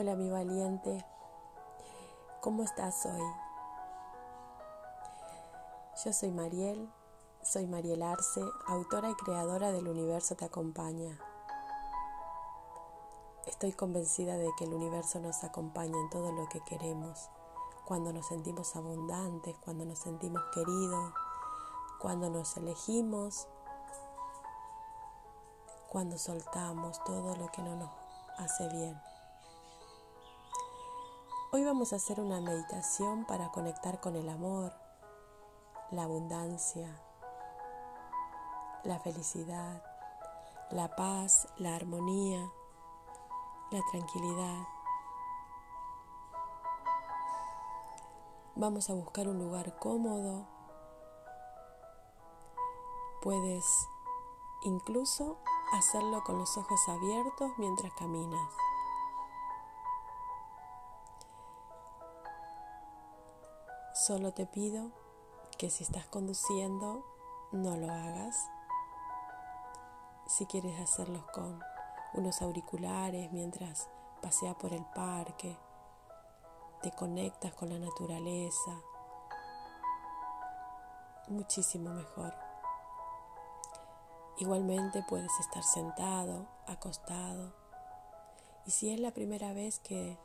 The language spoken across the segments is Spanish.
Hola mi valiente, ¿cómo estás hoy? Yo soy Mariel, soy Mariel Arce, autora y creadora del Universo Te Acompaña. Estoy convencida de que el universo nos acompaña en todo lo que queremos, cuando nos sentimos abundantes, cuando nos sentimos queridos, cuando nos elegimos, cuando soltamos todo lo que no nos hace bien. Hoy vamos a hacer una meditación para conectar con el amor, la abundancia, la felicidad, la paz, la armonía, la tranquilidad. Vamos a buscar un lugar cómodo. Puedes incluso hacerlo con los ojos abiertos mientras caminas. Solo te pido que si estás conduciendo, no lo hagas. Si quieres hacerlos con unos auriculares mientras paseas por el parque, te conectas con la naturaleza, muchísimo mejor. Igualmente puedes estar sentado, acostado. Y si es la primera vez que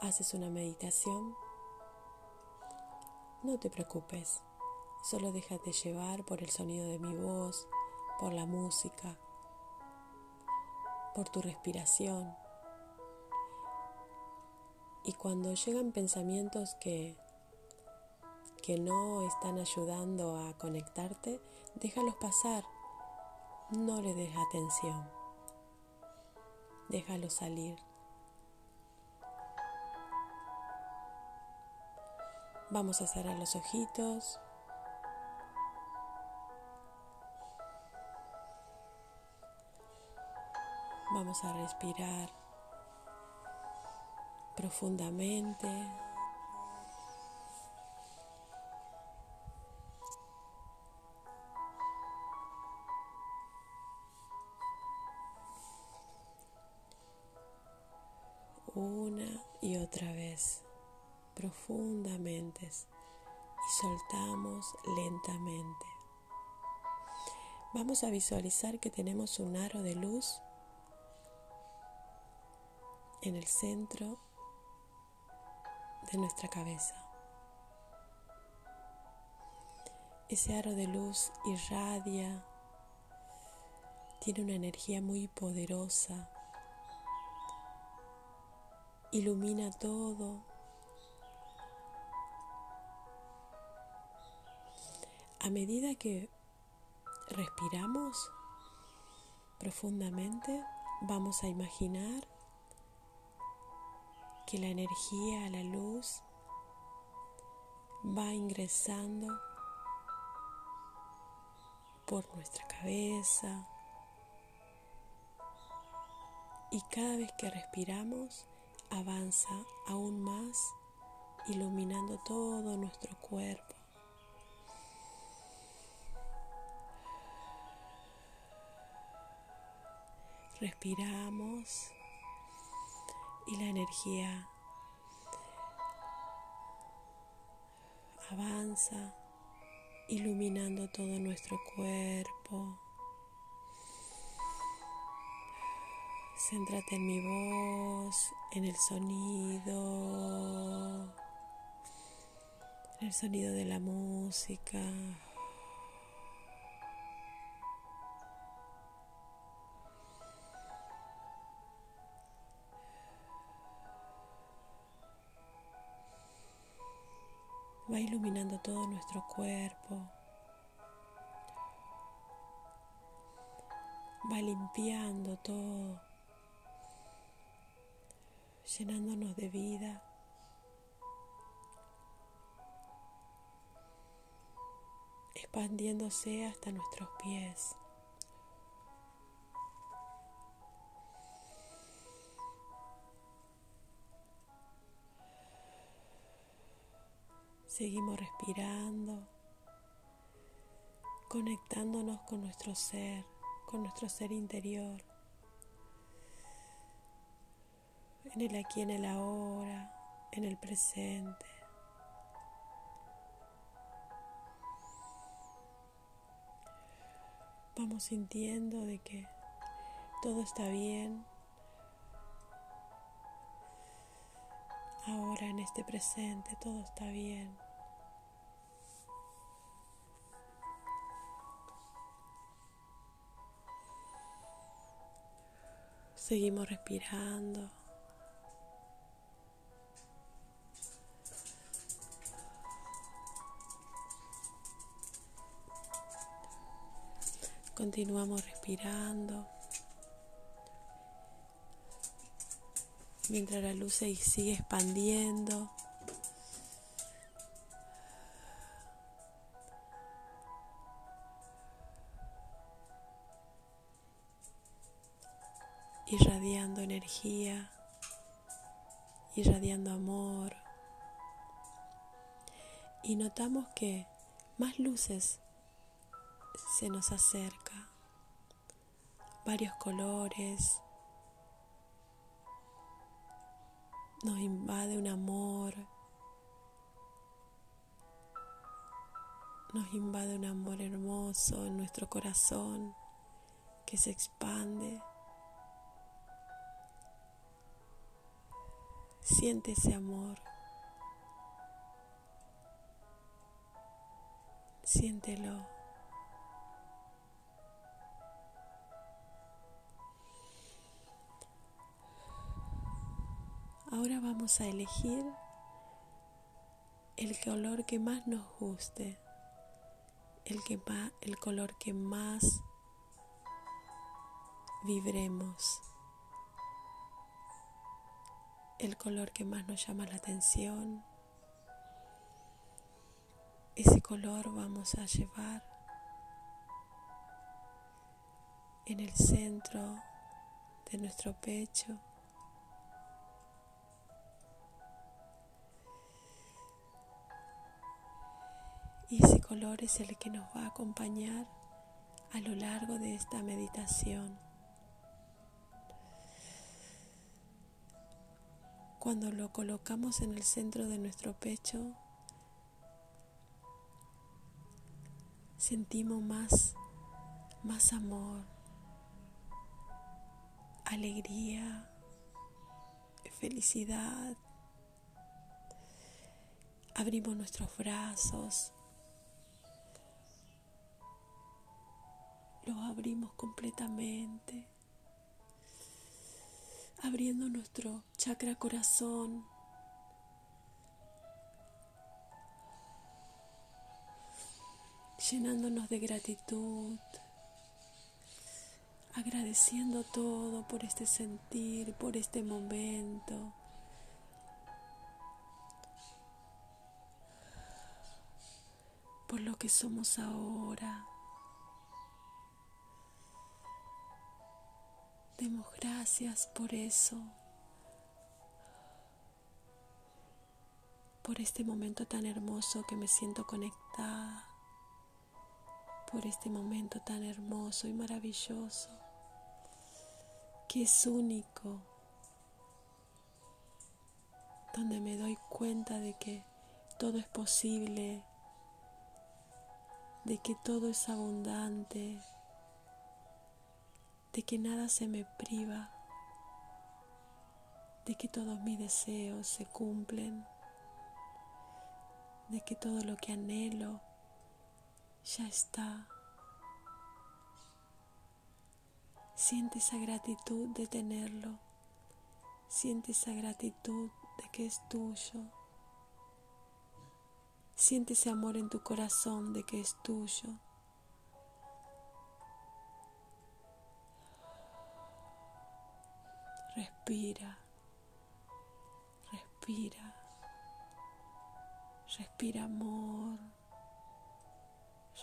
haces una meditación, no te preocupes, solo déjate llevar por el sonido de mi voz, por la música, por tu respiración. Y cuando llegan pensamientos que, que no están ayudando a conectarte, déjalos pasar, no le des atención, déjalos salir. Vamos a cerrar los ojitos. Vamos a respirar profundamente. Profundamente y soltamos lentamente. Vamos a visualizar que tenemos un aro de luz en el centro de nuestra cabeza. Ese aro de luz irradia, tiene una energía muy poderosa, ilumina todo A medida que respiramos profundamente, vamos a imaginar que la energía, la luz, va ingresando por nuestra cabeza. Y cada vez que respiramos avanza aún más iluminando todo nuestro cuerpo respiramos y la energía avanza iluminando todo nuestro cuerpo. Céntrate en mi voz, en el sonido, en el sonido de la música. Iluminando todo nuestro cuerpo, va limpiando todo, llenándonos de vida. expandiéndose hasta nuestros pies. Seguimos respirando, conectándonos con nuestro ser, con nuestro ser interior, en el aquí, en el ahora, en el presente. Vamos sintiendo de que todo está bien. Ahora en este presente todo está bien. Seguimos respirando. Continuamos respirando. Mientras la luz se sigue expandiendo. Irradiando amor. Y notamos que más luces se nos acerca, varios colores, nos invade un amor, nos invade un amor hermoso en nuestro corazón que se expande. Siente ese amor. Siéntelo. Ahora vamos a elegir el color que más nos guste, el, que el color que más vibremos el color que más nos llama la atención. Ese color vamos a llevar en el centro de nuestro pecho. Y ese color es el que nos va a acompañar a lo largo de esta meditación. Cuando lo colocamos en el centro de nuestro pecho, sentimos más, más amor, alegría, felicidad. Abrimos nuestros brazos, los abrimos completamente abriendo nuestro chakra corazón. llenándonos de gratitud, agradeciendo todo por este sentir, por este momento. por lo que somos ahora. Demos gracias por eso, por este momento tan hermoso que me siento conectada, por este momento tan hermoso y maravilloso, que es único, donde me doy cuenta de que todo es posible, de que todo es abundante, de que nada se me priva, de que todos mis deseos se cumplen, de que todo lo que anhelo ya está. Siente esa gratitud de tenerlo, siente esa gratitud de que es tuyo. Siente ese amor en tu corazón de que es tuyo. Respira, respira, respira amor,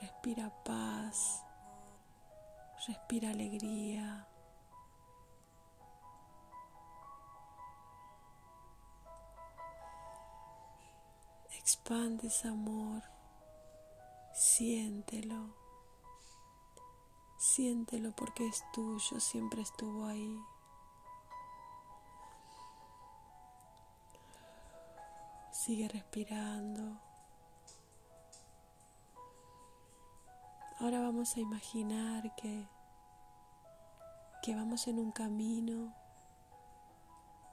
respira paz, respira alegría. Expande ese amor, siéntelo, siéntelo porque es tuyo, siempre estuvo ahí. Sigue respirando. Ahora vamos a imaginar que, que vamos en un camino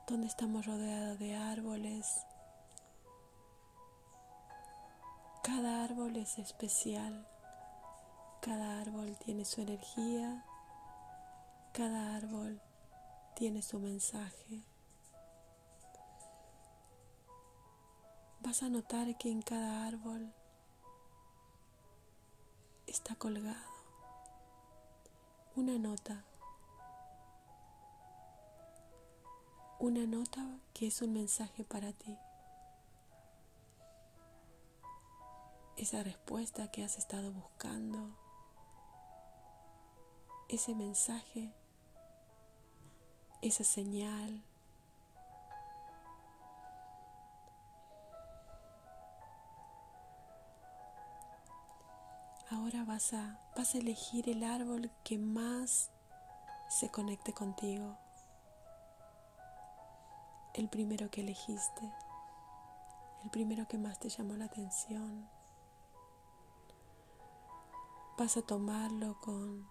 donde estamos rodeados de árboles. Cada árbol es especial, cada árbol tiene su energía, cada árbol tiene su mensaje. Vas a notar que en cada árbol está colgado una nota, una nota que es un mensaje para ti. Esa respuesta que has estado buscando, ese mensaje, esa señal. Ahora vas a, vas a elegir el árbol que más se conecte contigo. El primero que elegiste. El primero que más te llamó la atención. Vas a tomarlo con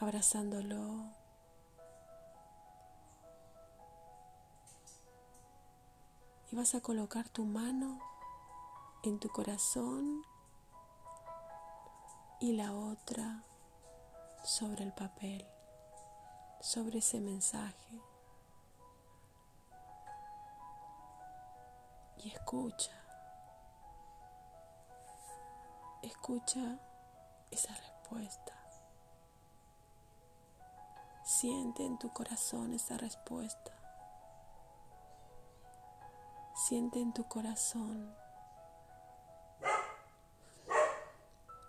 abrazándolo. Y vas a colocar tu mano en tu corazón y la otra sobre el papel, sobre ese mensaje. Y escucha, escucha esa respuesta. Siente en tu corazón esa respuesta. Siente en tu corazón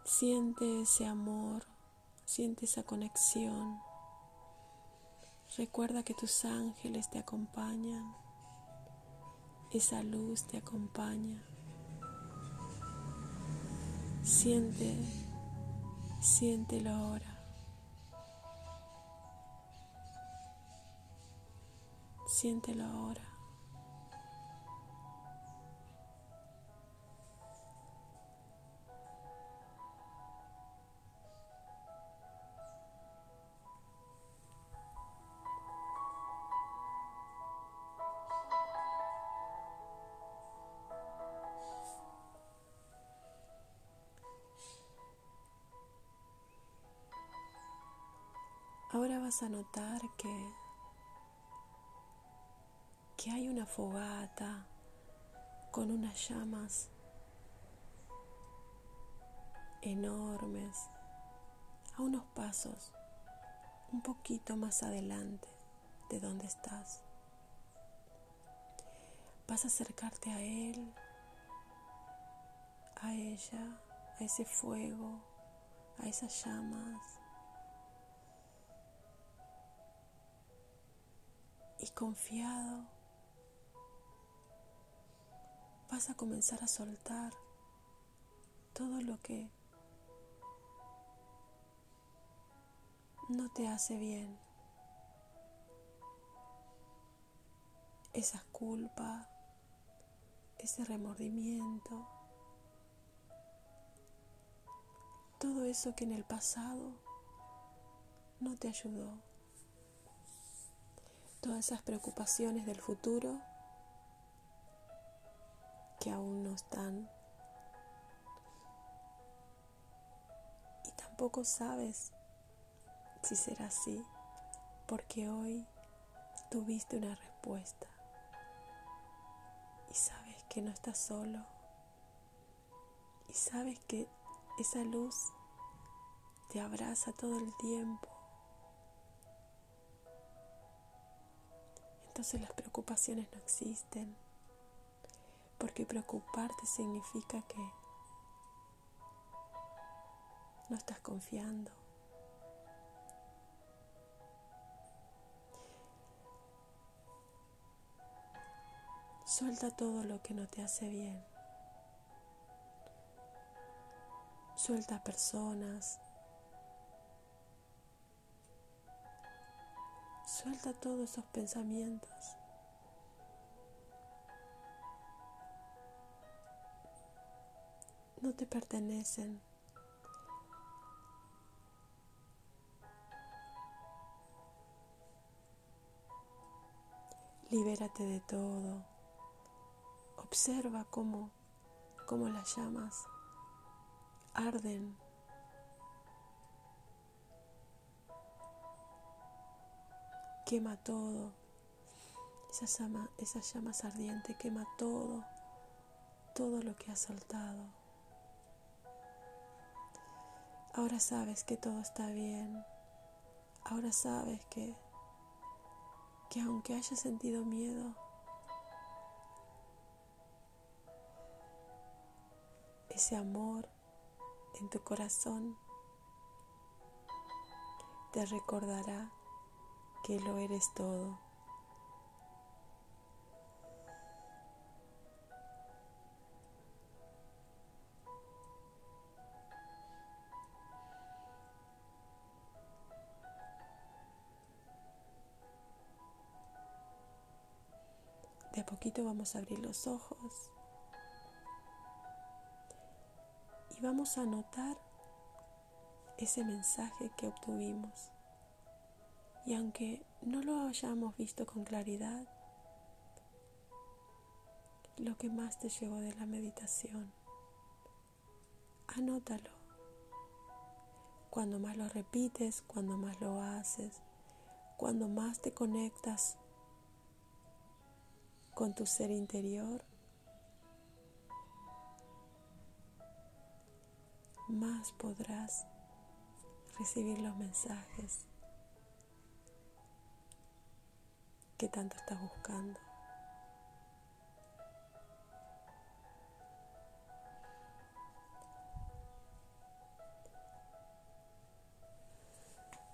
Siente ese amor, siente esa conexión. Recuerda que tus ángeles te acompañan, esa luz te acompaña. Siente, siéntelo ahora. Siéntelo ahora. Ahora vas a notar que, que hay una fogata con unas llamas enormes a unos pasos un poquito más adelante de donde estás. Vas a acercarte a él, a ella, a ese fuego, a esas llamas y confiado vas a comenzar a soltar todo lo que no te hace bien. Esa culpa, ese remordimiento, todo eso que en el pasado no te ayudó todas esas preocupaciones del futuro que aún no están. Y tampoco sabes si será así, porque hoy tuviste una respuesta y sabes que no estás solo y sabes que esa luz te abraza todo el tiempo entonces las preocupaciones no existen. Porque preocuparte significa que no estás confiando. Suelta todo lo que no te hace bien. Suelta personas, Suelta todos esos pensamientos. No te pertenecen. Libérate de todo. Observa cómo, cómo las llamas arden Quema todo. Esa llama, esa llamas ardiente quema todo, todo lo que has soltado. Ahora sabes que todo está bien. Ahora sabes que que aunque haya sentido miedo, ese amor en tu corazón te recordará que lo eres todo. De a poquito vamos a abrir los ojos y vamos a anotar ese mensaje que obtuvimos. Y aunque no lo hayamos visto con claridad, lo que más te llegó de la meditación, anótalo. Cuando más lo repites, cuando más lo haces, cuando más te conectas con tu ser interior, más podrás recibir los mensajes que tanto estás buscando.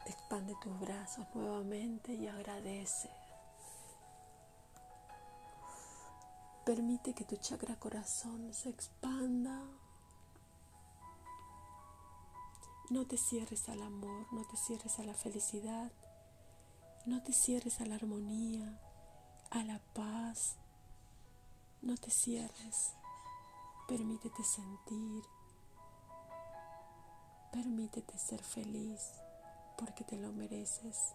Expande tus brazos nuevamente y agradece. Permite que tu chakra corazón se expanda. No te cierres al amor, no te cierres a la felicidad, no te cierres a la armonía, a la paz. No te cierres. Permítete sentir. Permítete ser feliz porque te lo mereces.